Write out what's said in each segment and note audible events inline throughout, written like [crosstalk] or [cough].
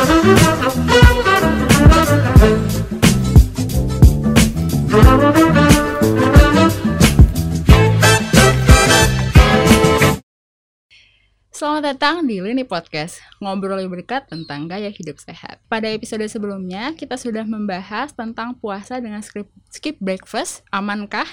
Selamat datang di Lini Podcast, ngobrol dekat tentang gaya hidup sehat. Pada episode sebelumnya, kita sudah membahas tentang puasa dengan skip breakfast, amankah?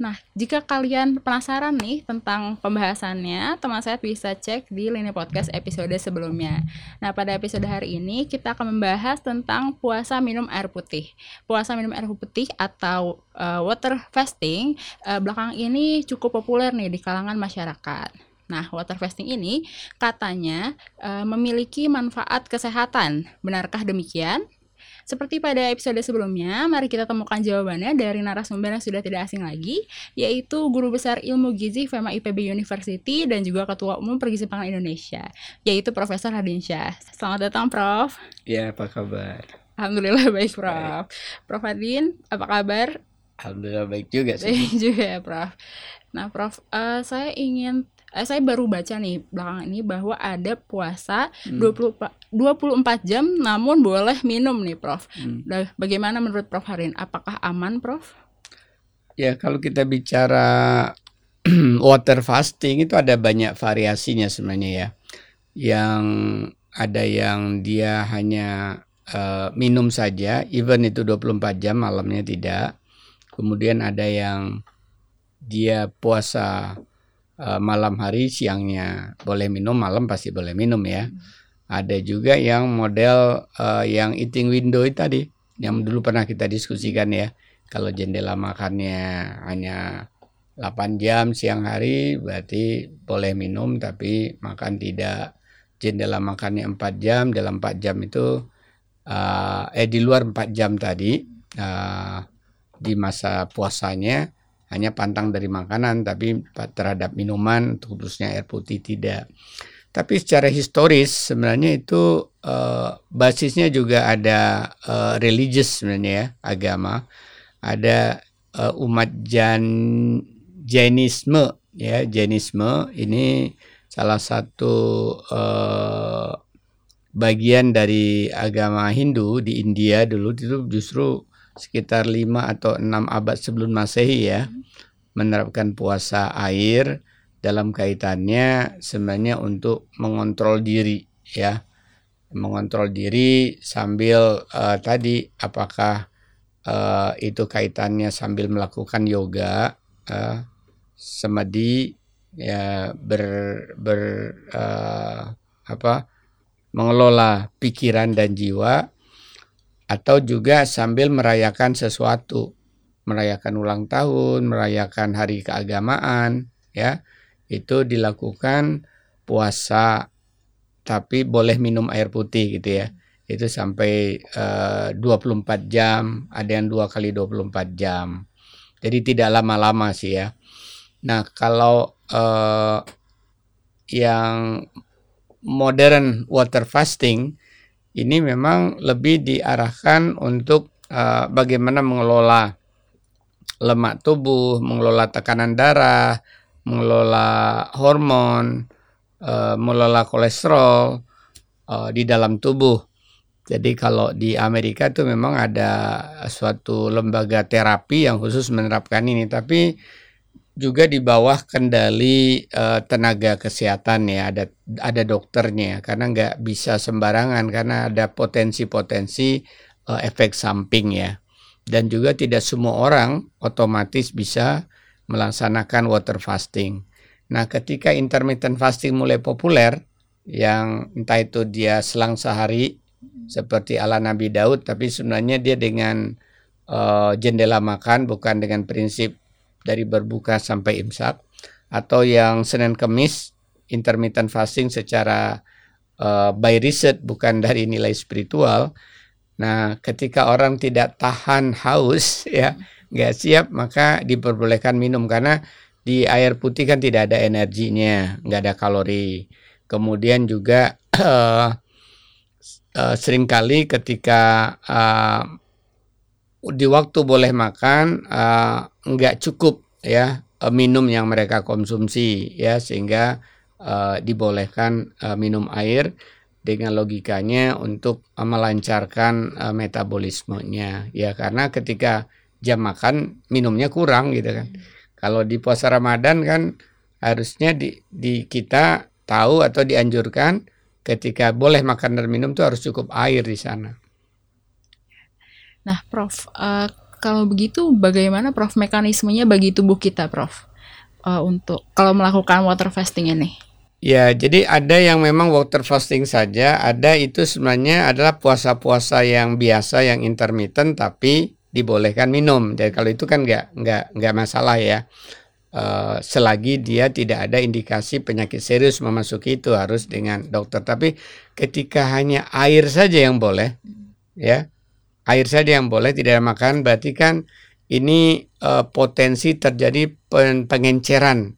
Nah, jika kalian penasaran nih tentang pembahasannya, teman saya bisa cek di Lini Podcast episode sebelumnya. Nah, pada episode hari ini kita akan membahas tentang puasa minum air putih. Puasa minum air putih atau uh, water fasting uh, belakang ini cukup populer nih di kalangan masyarakat. Nah, water fasting ini katanya e, memiliki manfaat kesehatan. Benarkah demikian? Seperti pada episode sebelumnya, mari kita temukan jawabannya dari narasumber yang sudah tidak asing lagi, yaitu Guru Besar Ilmu Gizi FEMA IPB University dan juga Ketua Umum Pergizi Pangan Indonesia, yaitu Profesor Hadinsyah. Selamat datang, Prof. Ya, apa kabar? Alhamdulillah [laughs] baik, Prof. Baik. Prof Hadin, apa kabar? Alhamdulillah baik juga sih. Baik [laughs] juga ya, Prof. Nah, Prof, uh, saya ingin eh, saya baru baca nih belakang ini bahwa ada puasa hmm. 20 24 jam namun boleh minum nih Prof. Hmm. Bagaimana menurut Prof Harin? Apakah aman Prof? Ya, kalau kita bicara [clears throat] water fasting itu ada banyak variasinya sebenarnya ya. Yang ada yang dia hanya uh, minum saja, even itu 24 jam malamnya tidak. Kemudian ada yang dia puasa uh, malam hari siangnya boleh minum malam pasti boleh minum ya hmm. Ada juga yang model uh, yang eating window itu tadi yang dulu pernah kita diskusikan ya. Kalau jendela makannya hanya 8 jam siang hari berarti boleh minum tapi makan tidak. Jendela makannya 4 jam dalam 4 jam itu uh, eh di luar 4 jam tadi uh, di masa puasanya hanya pantang dari makanan tapi terhadap minuman khususnya air putih tidak. Tapi secara historis sebenarnya itu uh, basisnya juga ada uh, religious sebenarnya ya, agama. Ada uh, umat Jan Jainisme ya, Jainisme. Ini salah satu uh, bagian dari agama Hindu di India dulu. Itu justru sekitar 5 atau 6 abad sebelum Masehi ya menerapkan puasa air dalam kaitannya sebenarnya untuk mengontrol diri ya. Mengontrol diri sambil uh, tadi apakah uh, itu kaitannya sambil melakukan yoga uh, semedi ya ber ber uh, apa mengelola pikiran dan jiwa atau juga sambil merayakan sesuatu. Merayakan ulang tahun, merayakan hari keagamaan, ya, itu dilakukan puasa tapi boleh minum air putih gitu ya. Itu sampai eh, uh, 24 jam, ada yang dua kali 24 jam. Jadi tidak lama-lama sih ya. Nah, kalau uh, yang modern water fasting ini memang lebih diarahkan untuk uh, bagaimana mengelola lemak tubuh, mengelola tekanan darah, mengelola hormon, uh, mengelola kolesterol uh, di dalam tubuh. Jadi kalau di Amerika itu memang ada suatu lembaga terapi yang khusus menerapkan ini, tapi juga di bawah kendali uh, tenaga kesehatan ya, ada ada dokternya. Karena nggak bisa sembarangan karena ada potensi-potensi uh, efek samping ya. Dan juga tidak semua orang otomatis bisa melaksanakan water fasting. Nah, ketika intermittent fasting mulai populer, yang entah itu dia selang sehari seperti ala Nabi Daud, tapi sebenarnya dia dengan uh, jendela makan bukan dengan prinsip dari berbuka sampai imsak, atau yang Senin Kemis intermittent fasting secara uh, by research bukan dari nilai spiritual, Nah, ketika orang tidak tahan haus, [laughs] ya nggak siap, maka diperbolehkan minum karena di air putih kan tidak ada energinya, nggak ada kalori. Kemudian juga uh, [clears throat] uh, sering kali ketika uh, di waktu boleh makan uh, nggak cukup ya uh, minum yang mereka konsumsi ya sehingga uh, dibolehkan uh, minum air dengan logikanya untuk melancarkan metabolismenya ya karena ketika jam makan minumnya kurang gitu kan. Hmm. Kalau di puasa Ramadan kan harusnya di, di kita tahu atau dianjurkan ketika boleh makan dan minum itu harus cukup air di sana. Nah, Prof, uh, kalau begitu bagaimana Prof mekanismenya bagi tubuh kita, Prof, uh, untuk kalau melakukan water fasting ini? Ya, jadi ada yang memang water fasting saja, ada itu sebenarnya adalah puasa-puasa yang biasa, yang intermittent, tapi dibolehkan minum. Jadi kalau itu kan nggak nggak nggak masalah ya. Uh, selagi dia tidak ada indikasi penyakit serius memasuki itu harus dengan dokter. Tapi ketika hanya air saja yang boleh, ya air saja yang boleh tidak makan, berarti kan ini uh, potensi terjadi pen pengenceran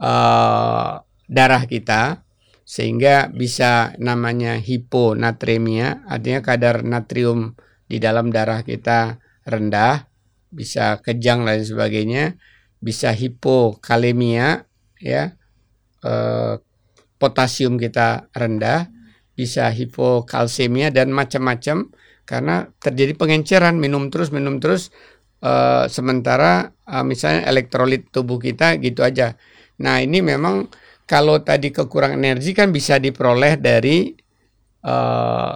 uh, darah kita sehingga bisa namanya hiponatremia, artinya kadar natrium di dalam darah kita rendah, bisa kejang dan sebagainya bisa hipokalemia ya eh, potasium kita rendah bisa hipokalsemia dan macam-macam karena terjadi pengenceran minum terus minum terus eh, sementara eh, misalnya elektrolit tubuh kita gitu aja. Nah ini memang kalau tadi kekurangan energi kan bisa diperoleh dari eh,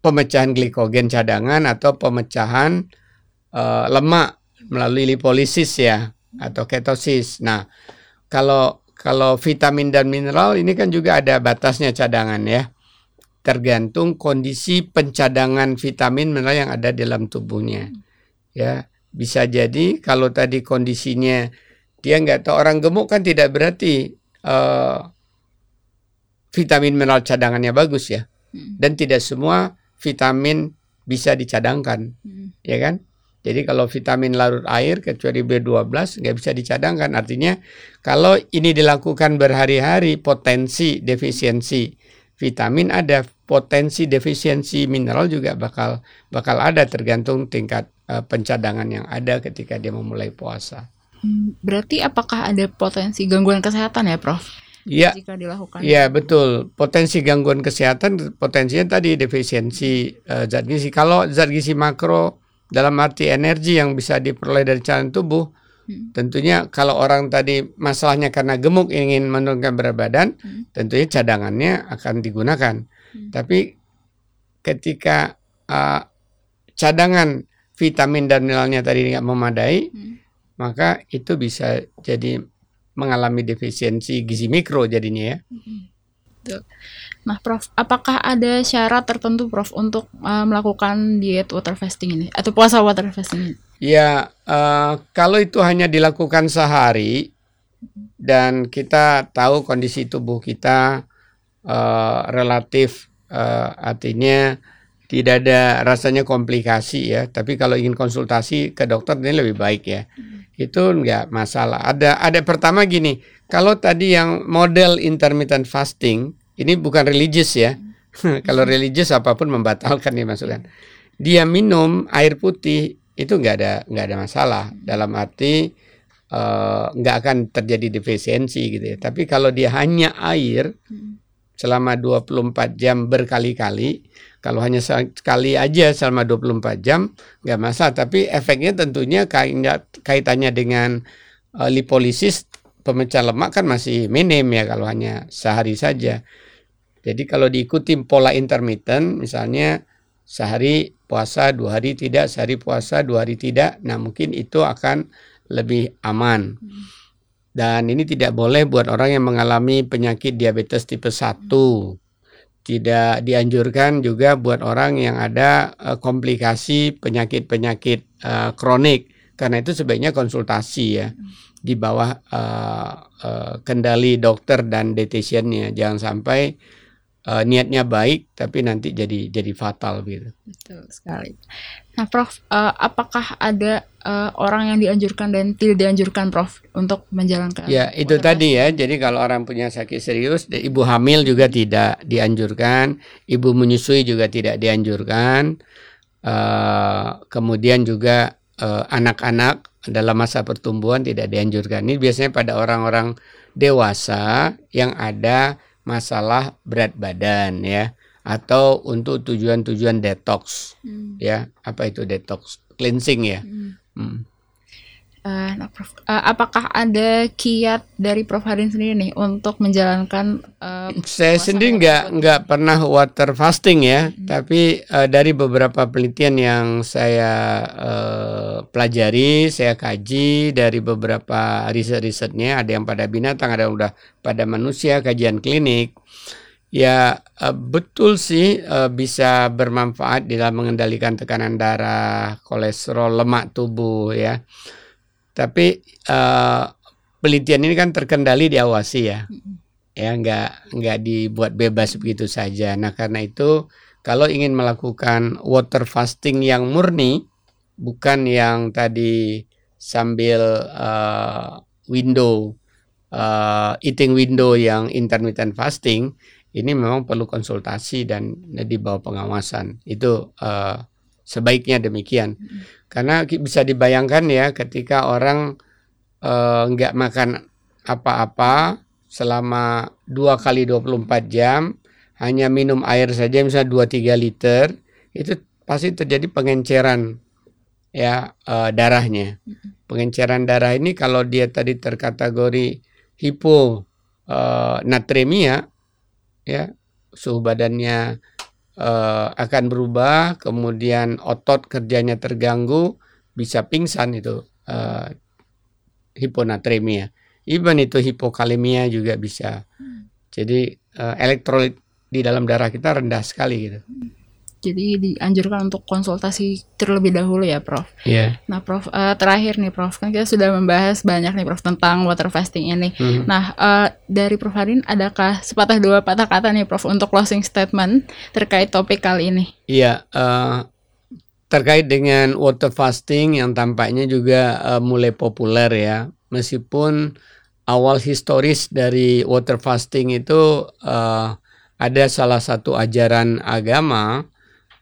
pemecahan glikogen cadangan atau pemecahan uh, lemak melalui lipolisis ya atau ketosis. Nah, kalau kalau vitamin dan mineral ini kan juga ada batasnya cadangan ya. Tergantung kondisi pencadangan vitamin mineral yang ada dalam tubuhnya. Ya, bisa jadi kalau tadi kondisinya dia nggak tahu orang gemuk kan tidak berarti uh, vitamin mineral cadangannya bagus ya. Hmm. Dan tidak semua vitamin bisa dicadangkan, hmm. ya kan? Jadi kalau vitamin larut air kecuali B12 nggak bisa dicadangkan. Artinya kalau ini dilakukan berhari-hari potensi defisiensi vitamin ada, potensi defisiensi mineral juga bakal bakal ada tergantung tingkat uh, pencadangan yang ada ketika dia memulai puasa. Hmm, berarti apakah ada potensi gangguan kesehatan ya, Prof? Iya. Jika dilakukan. Iya, betul. Potensi gangguan kesehatan potensinya tadi defisiensi uh, zat gizi. Kalau zat gizi makro dalam arti energi yang bisa diperoleh dari cairan tubuh hmm. tentunya kalau orang tadi masalahnya karena gemuk ingin menurunkan berat badan hmm. tentunya cadangannya akan digunakan hmm. tapi ketika uh, cadangan vitamin dan mineralnya tadi nggak memadai hmm. maka itu bisa jadi mengalami defisiensi gizi mikro jadinya ya hmm. Nah, Prof, apakah ada syarat tertentu, Prof, untuk uh, melakukan diet water fasting ini atau puasa water fasting ini? Ya, uh, kalau itu hanya dilakukan sehari dan kita tahu kondisi tubuh kita uh, relatif uh, artinya tidak ada rasanya komplikasi ya. Tapi kalau ingin konsultasi ke dokter ini lebih baik ya. Hmm. Itu enggak masalah. Ada ada pertama gini, kalau tadi yang model intermittent fasting ini bukan religius ya. [laughs] Kalau religius apa pun membatalkan nih masukan. Dia minum air putih itu nggak ada nggak ada masalah dalam arti uh, nggak akan terjadi defisiensi gitu ya. Tapi kalau dia hanya air selama 24 jam berkali-kali, kalau hanya sekali aja selama 24 jam nggak masalah. Tapi efeknya tentunya kaitannya dengan uh, lipolisis pemecah lemak kan masih minim ya kalau hanya sehari saja. Jadi kalau diikuti pola intermittent, misalnya sehari puasa, dua hari tidak, sehari puasa, dua hari tidak, nah mungkin itu akan lebih aman. Dan ini tidak boleh buat orang yang mengalami penyakit diabetes tipe 1. Tidak dianjurkan juga buat orang yang ada uh, komplikasi penyakit-penyakit uh, kronik. Karena itu sebaiknya konsultasi ya di bawah uh, uh, kendali dokter dan dietitiannya. Jangan sampai uh, niatnya baik tapi nanti jadi jadi fatal gitu. Betul sekali. Nah, Prof, uh, apakah ada uh, orang yang dianjurkan dan tidak dianjurkan, Prof, untuk menjalankan? Ya, itu tadi ya. Jadi kalau orang punya sakit serius, ibu hamil juga tidak dianjurkan, ibu menyusui juga tidak dianjurkan. Uh, kemudian juga anak-anak uh, dalam masa pertumbuhan tidak dianjurkan. Ini biasanya pada orang-orang dewasa yang ada masalah berat badan ya atau untuk tujuan-tujuan detox Hmm. ya apa itu detox cleansing ya Hmm. Hmm. Nah, Prof, eh, apakah ada kiat dari Prof Harin sendiri nih untuk menjalankan eh, saya sendiri nggak nggak pernah water fasting ya Hmm. tapi eh, dari beberapa penelitian yang saya eh, pelajari saya kaji dari beberapa riset-risetnya ada yang pada binatang ada yang udah pada manusia kajian klinik ya eh, betul sih eh, bisa bermanfaat dalam mengendalikan tekanan darah kolesterol lemak tubuh ya tapi eh, penelitian ini kan terkendali diawasi ya ya nggak nggak dibuat bebas begitu saja. Nah karena itu kalau ingin melakukan water fasting yang murni bukan yang tadi sambil eh, window eh, eating window yang intermittent fasting ini memang perlu konsultasi dan di bawah pengawasan. Itu eh, sebaiknya demikian. Karena bisa dibayangkan ya ketika orang eh, nggak makan apa-apa selama dua kali 24 jam hanya minum air saja misalnya 2-3 liter itu pasti terjadi pengenceran ya eh, darahnya. Pengenceran darah ini kalau dia tadi terkategori hipo eh, natremia ya suhu badannya eh, akan berubah kemudian otot kerjanya terganggu bisa pingsan itu eh, hiponatremia. Even itu hipokalemia juga bisa. Jadi eh, elektrolit di dalam darah kita rendah sekali gitu Jadi dianjurkan untuk konsultasi terlebih dahulu ya, Prof. ya Nah, Prof, eh, terakhir nih, Prof, kan kita sudah membahas banyak nih, Prof, tentang water fasting ini. Hmm. Nah, eh, dari Prof Harin, adakah sepatah dua patah kata nih, Prof, untuk closing statement terkait topik kali ini? Iya, eh, terkait dengan water fasting yang tampaknya juga eh, mulai populer ya, meskipun awal historis dari water fasting itu eh, ada salah satu ajaran agama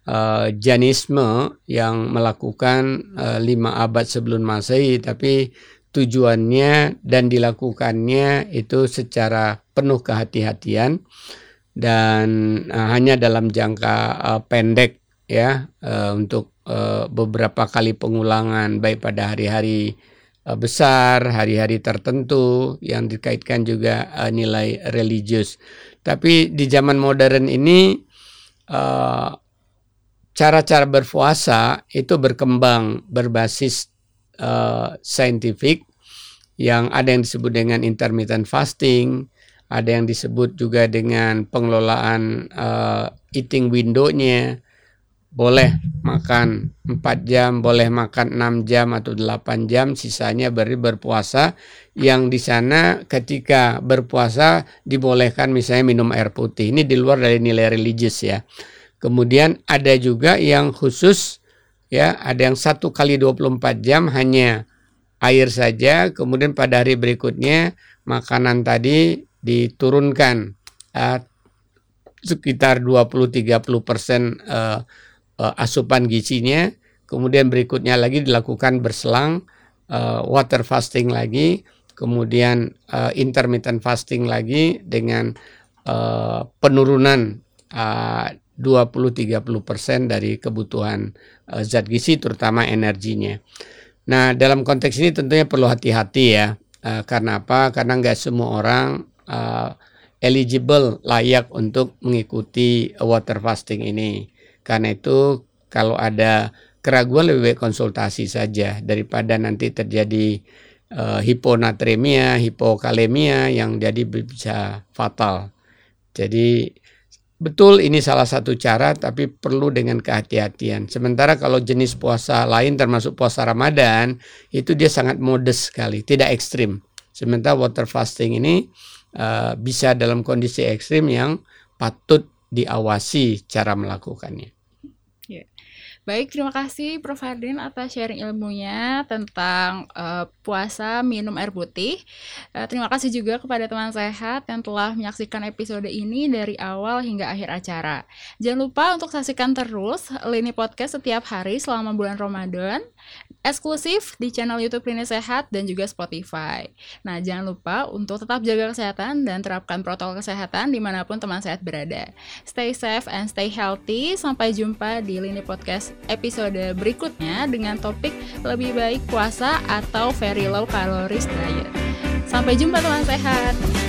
eh, Jainisme yang melakukan eh, lima abad sebelum masehi, tapi tujuannya dan dilakukannya itu secara penuh kehati-hatian dan eh, hanya dalam jangka eh, pendek ya eh, untuk eh, beberapa kali pengulangan baik pada hari-hari besar, hari-hari tertentu yang dikaitkan juga eh, nilai religius. Tapi di zaman modern ini eh, cara-cara berpuasa itu berkembang berbasis eh, saintifik yang ada yang disebut dengan intermittent fasting, ada yang disebut juga dengan pengelolaan eh, eating window-nya. Boleh makan 4 jam, boleh makan 6 jam atau 8 jam, sisanya beri berpuasa. Yang di sana ketika berpuasa dibolehkan misalnya minum air putih. Ini di luar dari nilai religius ya. Kemudian ada juga yang khusus ya, ada yang satu kali 24 jam hanya air saja, kemudian pada hari berikutnya makanan tadi diturunkan eh, sekitar 20-30 persen eh, eh, asupan gizinya, kemudian berikutnya lagi dilakukan berselang eh, water fasting lagi, kemudian eh, intermittent fasting lagi dengan eh, penurunan eh, 20-30 persen dari kebutuhan eh, zat gizi terutama energinya. Nah dalam konteks ini tentunya perlu hati-hati ya. Eh, karena apa? Karena nggak semua orang eh, eligible layak untuk mengikuti water fasting ini. Karena itu kalau ada keraguan lebih baik konsultasi saja daripada nanti terjadi eh, hiponatremia, hipokalemia yang jadi bisa fatal. Jadi betul ini salah satu cara tapi perlu dengan kehati-hatian. Sementara kalau jenis puasa lain termasuk puasa Ramadan itu dia sangat modest sekali, tidak ekstrim. Sementara water fasting ini eh, bisa dalam kondisi ekstrim yang patut diawasi cara melakukannya. Baik, terima kasih Prof. Hardin atas sharing ilmunya tentang uh, puasa minum air putih. Uh, terima kasih juga kepada teman sehat yang telah menyaksikan episode ini dari awal hingga akhir acara. Jangan lupa untuk saksikan terus Lini Podcast setiap hari selama bulan Ramadan, eksklusif di channel YouTube Lini Sehat dan juga Spotify. Nah, jangan lupa untuk tetap jaga kesehatan dan terapkan protokol kesehatan di mana pun teman sehat berada. Stay safe and stay healthy. Sampai jumpa di Lini Podcast episode berikutnya dengan topik lebih baik puasa atau very low calories diet. Sampai jumpa teman sehat.